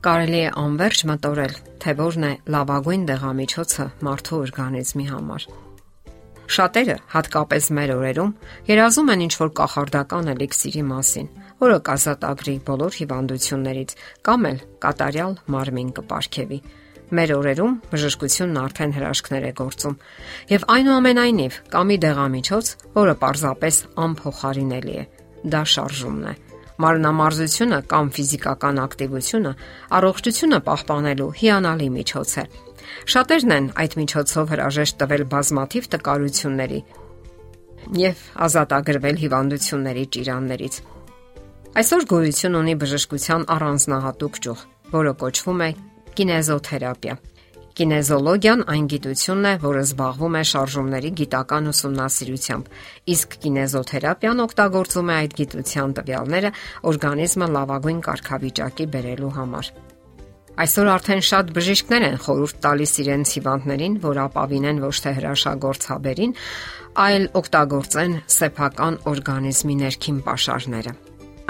Կարելի է անverջ մտորել, թե որն է լավագույն դեղամիջոցը մարդու օրգանիզմի համար։ Շատերը, հատկապես մեր օրերում, երազում են ինչ-որ կախարդական էլիքսիրի մասին, որը կազատագրի բոլոր հիվանդություններից կամ էլ կատարյալ մարմին կպարգևի։ Մեր օրերում բժշկությունն արդեն հրաշքներ է գործում, եւ այնուամենայնիվ կա մի դեղամիջոց, որը պարզապես անփոխարինելի է։ Դա շարժումն է Մարմնամարզությունը կամ ֆիզիկական ակտիվությունը առողջությունը պահպանելու հիանալի միջոց է։ Շատերն են այդ միջոցով հրաժեշտ տվել բազմաթիվ տկարությունների եւ ազատագրվել հիվանդությունների ճիրաններից։ Այսօր գոյություն ունի բժշկության առանձնահատուկ ճյուղ, որը կոչվում է կինեզոթերապիա։ Կինեզոլոգիան այն գիտությունն է, որը զբաղվում է շարժումների գիտական ուսումնասիրությամբ, իսկ կինեզոթերապիան օգտագործում է այդ գիտության տվյալները օրգանիզմը լավագույն կարգավիճակի բերելու համար։ Այսօր արդեն շատ բժիշկներ են խորհուրդ տալիս իրենց հիվանդներին, որ ապավինեն ոչ թե հրաշագործ հաբերին, այլ օգտագործեն սեփական օրգանիզմի ներքին pašարները։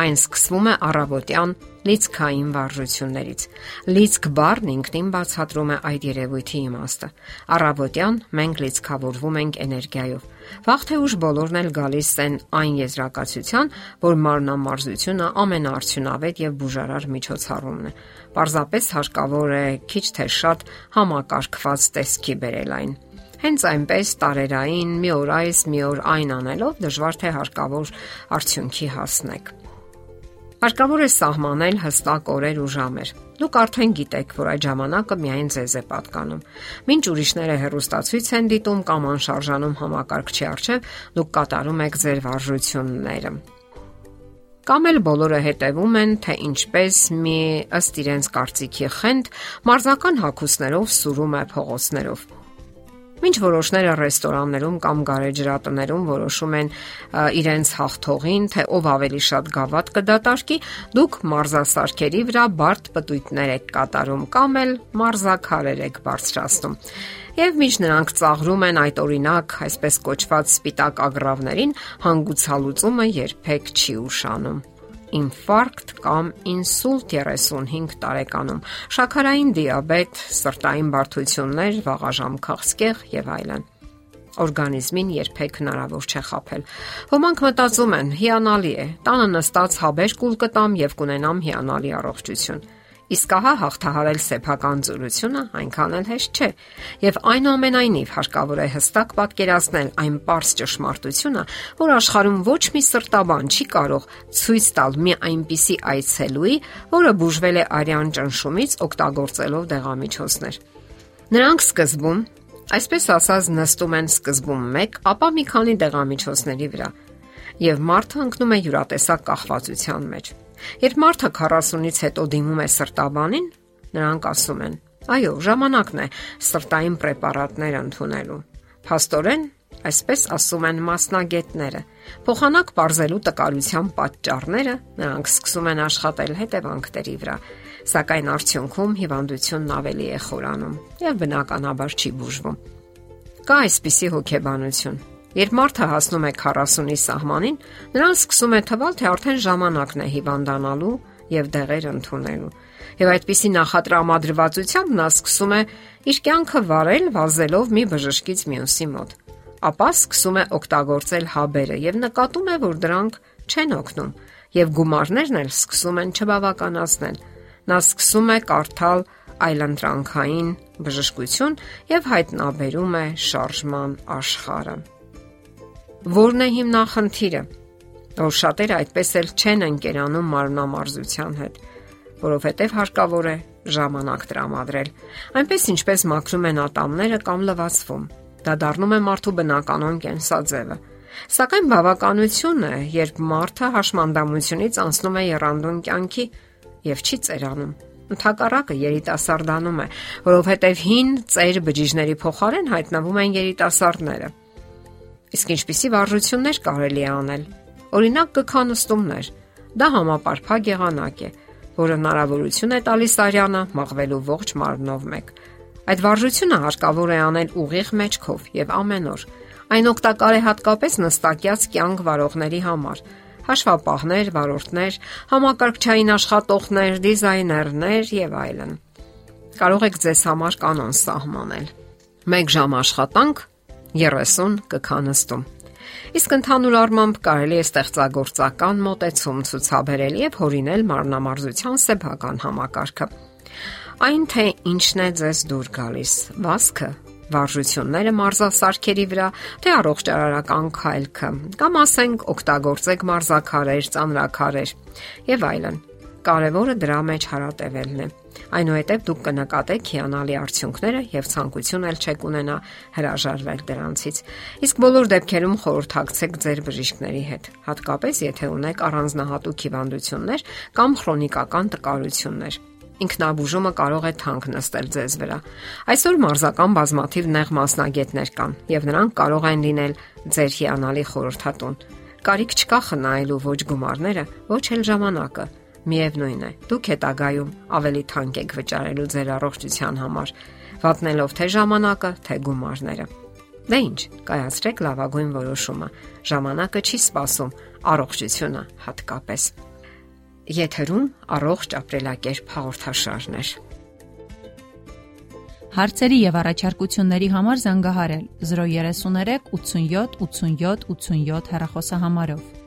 Այն սկսվում է առավոտյան լիցքային վարժություններից։ Լիցք բառն ինքնին բացատրում է այդ երևույթի իմաստը։ Առավոտյան մենք լիցքավորվում ենք էներգիայով։ Վաղ թե ուշ բոլորն էլ գալիս են այն եզրակացության, որ մարմնամարզությունը ամենաարդյունավետ եւ բուժարար միջոցառումն է։ Պարզապես հարկավոր է քիչ թե շատ համակարգված տեսքի բերել այն։ Հենց այնպես տարերային մի օր այս, մի օր այն անելով դժվար թե հարկավոր արդյունքի հասնեք։ Հարկավոր է սահմանել հստակ օրեր ու ժամեր։ Դուք արդեն գիտեք, որ այդ ժամանակը միայն ձեզ է պատկանում։ Մինչ ուրիշները հերոստացույց են դիտում կամ անշարժանում համակարգչի առջև, դուք կատարում եք ձեր վարժությունները։ Կամ էլ բոլորը հետևում են, թե ինչպես մի ըստ իրենց կարծիքի խենթ մարզական հակուսներով սուրում է փողոցներով Մինչ որոշները ռեստորաններում կամ գարեջրատներում որոշում են իրենց հաղթողին, թե ով ավելի շատ գավաթ կդատարկի, դուք մարզասարքերի վրա բարդ պտույտներ եք կատարում կամ էլ մարզակարեր եք բարձրացնում։ Եվ մինչ նրանք ծաղրում են այդ օրինակ, այսպես կոչված սպիտակ ագրավներին, հանգուցալուծումը երբեք չի ուշանում ինֆարկտ կամ ինսուլտ 35 տարեկանում, շաքարային դիաբետ, սրտային բարդություններ, վաղաժամ քաղցկեղ եւ այլն օրգանիզմին երբեք հնարավոր չէ խაფել։ Ոմանք մտածում են՝ հիանալի է, տանը նստած հաբեր կուլ կտամ եւ կունենամ հիանալի առողջություն։ Իսկ ահա հաղթահարել սեփական ծորությունը այնքան էլ հեշտ չէ, եւ այնուամենայնիվ հարկավոր է հստակ պատկերացնել այն པարս ճշմարտությունը, որ աշխարհում ոչ մի սրտաբան չի կարող ցույց տալ մի այնպիսի այցելուի, որը բուժվել է արյան ճնշումից օգտագործելով դեղամիջոցներ։ Նրանք սկզբում, այսպես ասած, նստում են սկզբում 1, ապա մի քանի դեղամիջոցների վրա, եւ մարդը ընկնում է յուրատեսակ կախվածության մեջ։ Երբ մարդը 40-ից հետո դիմում է սրտաբանին, նրանք ասում են. «Այո, ժամանակն է սրտային պրեպարատներ ընդունելու»։ Փաստորեն, այսպես ասում են մասնագետները, փոխանակ parzelu տկարության պատճառները նրանք սկսում են աշխատել հետևանքների վրա, սակայն արդյունքում հիվանդությունն ավելի է խորանում եւ բնականաբար չի բուժվում։ Կա այսպիսի հոգեբանություն Երբ մարդը հասնում է 40-ի սահմանին, նրան սկսում է թվալ, թե արդեն ժամանակն է հիվանդանալու եւ դեղեր ընդունելու։ Եվ այդպիսի նախատրամադրվածությամբ նա սկսում է իր կյանքը վարել վազելով մի բժշկից մյուսի մոտ։ Ապա սկսում է օգտագործել հաբերը եւ նկատում է, որ դրանք չեն օգնում եւ գումարներն էլ սկսում են չբավականացնել։ Նա սկսում է կարդալ այլընտրանքային բժշկություն եւ հայտնաբերում է շարժման աշխարհը։ Որն է հիմնախնդիրը, որ շատերը այդպես էլ չեն ընկերանում մարմնամարզության հետ, որովհետև հարկավոր է ժամանակ տրամադրել։ Այնպես ինչպես մաքրում են ատամները կամ լվացվում։ Դա դառնում է մարդու բնականon կենսաձևը։ Սակայն բավականություն է, երբ մարդը հաշմանդամությունից անցնում է երանդուն կյանքի եւ չի ծերանում։ Ընթակառակը երիտասարդանում է, որովհետև հին ծեր բջիջների փոխարեն հայտնվում են երիտասարդները։ Իսկ ինչպիսի վարժություններ կարելի է անել։ Օրինակ կքանստումներ։ Դա համապարփակ եղանակ է, որը հնարավորություն է տալիս արյանը մաղվելու ողջ մարմնով մեկ։ Այդ վարժությունը հարկավոր է անել ուղիղ մեջքով եւ ամեն օր։ Այն օգտակար է հատկապես նստակյաց կյանք վարողների համար, հաշվապահներ, վարորդներ, համակարգչային աշխատողներ, դիզայներներ եւ այլն։ Կարող եք ձեզ համար կանոն սահմանել։ 1 ժամ աշխատանք 30 կքանստում։ Իսկ ընդհանուր առմամբ կարելի է ստեղծագործական մոտեցում ցուցաբերել եւ հորինել մարմնամարզության սեփական համակարգը։ Այն թե ինչն է ձեզ դուր գալիս՝ վասկը, վարժությունները մարզասարքերի վրա, թե առողջարարական քայլքը, կամ ասենք օգտագործեք մարզաքարեր, ծանրաքարեր եւ այլն։ Կարևորը դրա մեջ հարատևելն է։ Այնուհետև դուք կնկատեք հիանալի արդյունքները եւ ցանկություն էլ չեք ունենա հրաժարվել դրանցից։ Իսկ բոլոր դեպքերում խորհրդակցեք ձեր բժիշկների հետ, հատկապես եթե ունեք առանձնահատուկ հիվանդություններ կամ քրոնիկական տկարություններ ինքնաբուժումը կարող է թանկ նստել ձեզ վրա։ Այսօր մարզական բազմաթիվ նեղ մասնագետներ կան, եւ նրանք կարող են լինել ձեր հիանալի խորհրդատուն։ Կարիք չկա խնայելու ոչ գումարները, ոչ էլ ժամանակը միևնույն է, դուք հետագայում ավելի թանկ եք վճարելու ձեր առողջության համար, վատնելով թե ժամանակը, թե գումարները։ Դե ի՞նչ, կայացրեք լավագույն որոշումը։ Ժամանակը չի սпасում, առողջությունը հատկապես։ Եթերում առողջ ապրելակերպ հաղորդաշարներ։ Հարցերի եւ առաջարկությունների համար զանգահարել 033 87 87 87 հեռախոսահամարով։